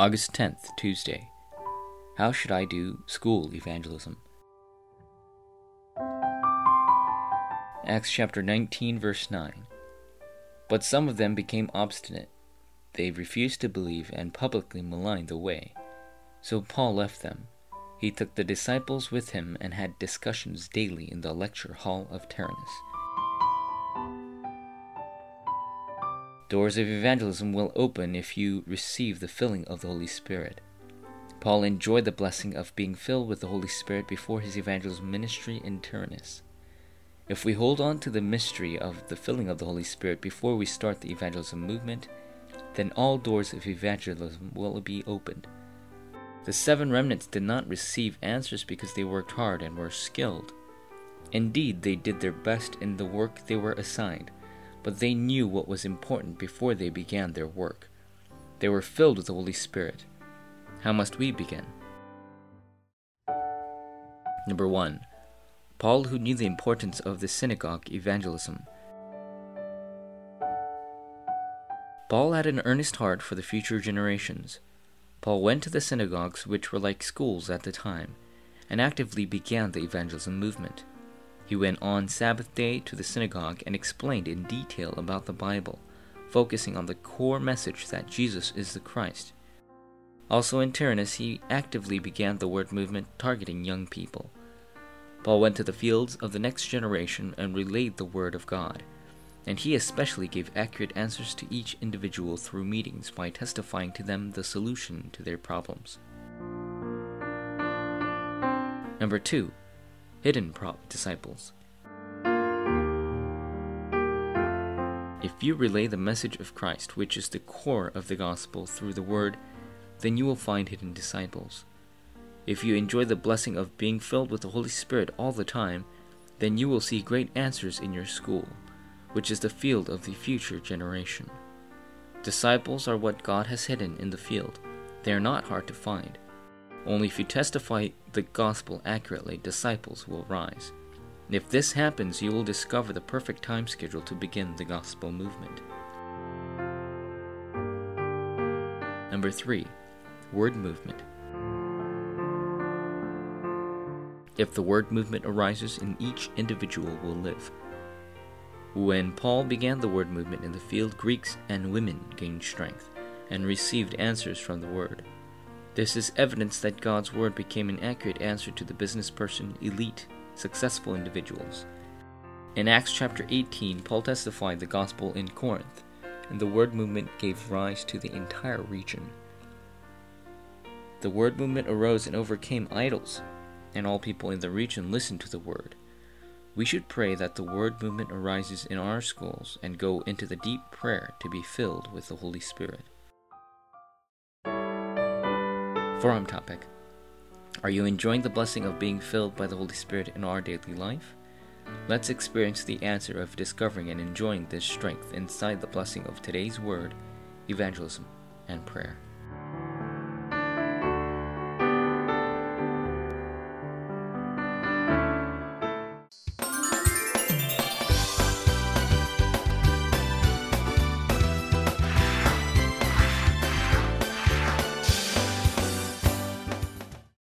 August 10th, Tuesday. How should I do school evangelism? Acts chapter 19, verse 9. But some of them became obstinate. They refused to believe and publicly maligned the way. So Paul left them. He took the disciples with him and had discussions daily in the lecture hall of Tyrannus. Doors of evangelism will open if you receive the filling of the Holy Spirit. Paul enjoyed the blessing of being filled with the Holy Spirit before his evangelism ministry in Tyrannus. If we hold on to the mystery of the filling of the Holy Spirit before we start the evangelism movement, then all doors of evangelism will be opened. The seven remnants did not receive answers because they worked hard and were skilled. Indeed, they did their best in the work they were assigned but they knew what was important before they began their work. They were filled with the Holy Spirit. How must we begin? Number 1. Paul, who knew the importance of the synagogue evangelism. Paul had an earnest heart for the future generations. Paul went to the synagogues, which were like schools at the time, and actively began the evangelism movement. He went on Sabbath day to the synagogue and explained in detail about the Bible, focusing on the core message that Jesus is the Christ. Also in Tyrannus, he actively began the word movement targeting young people. Paul went to the fields of the next generation and relayed the word of God, and he especially gave accurate answers to each individual through meetings by testifying to them the solution to their problems. Number 2 hidden prop disciples. If you relay the message of Christ, which is the core of the gospel, through the word, then you will find hidden disciples. If you enjoy the blessing of being filled with the Holy Spirit all the time, then you will see great answers in your school, which is the field of the future generation. Disciples are what God has hidden in the field. They are not hard to find. Only if you testify the gospel accurately, disciples will rise. if this happens, you will discover the perfect time schedule to begin the gospel movement. Number 3. Word movement. If the word movement arises in each individual will live. When Paul began the word movement in the field, Greeks and women gained strength and received answers from the word. This is evidence that God's Word became an accurate answer to the business person, elite, successful individuals. In Acts chapter 18, Paul testified the gospel in Corinth, and the Word movement gave rise to the entire region. The Word movement arose and overcame idols, and all people in the region listened to the Word. We should pray that the Word movement arises in our schools and go into the deep prayer to be filled with the Holy Spirit. Forum topic Are you enjoying the blessing of being filled by the Holy Spirit in our daily life? Let's experience the answer of discovering and enjoying this strength inside the blessing of today's word, evangelism, and prayer.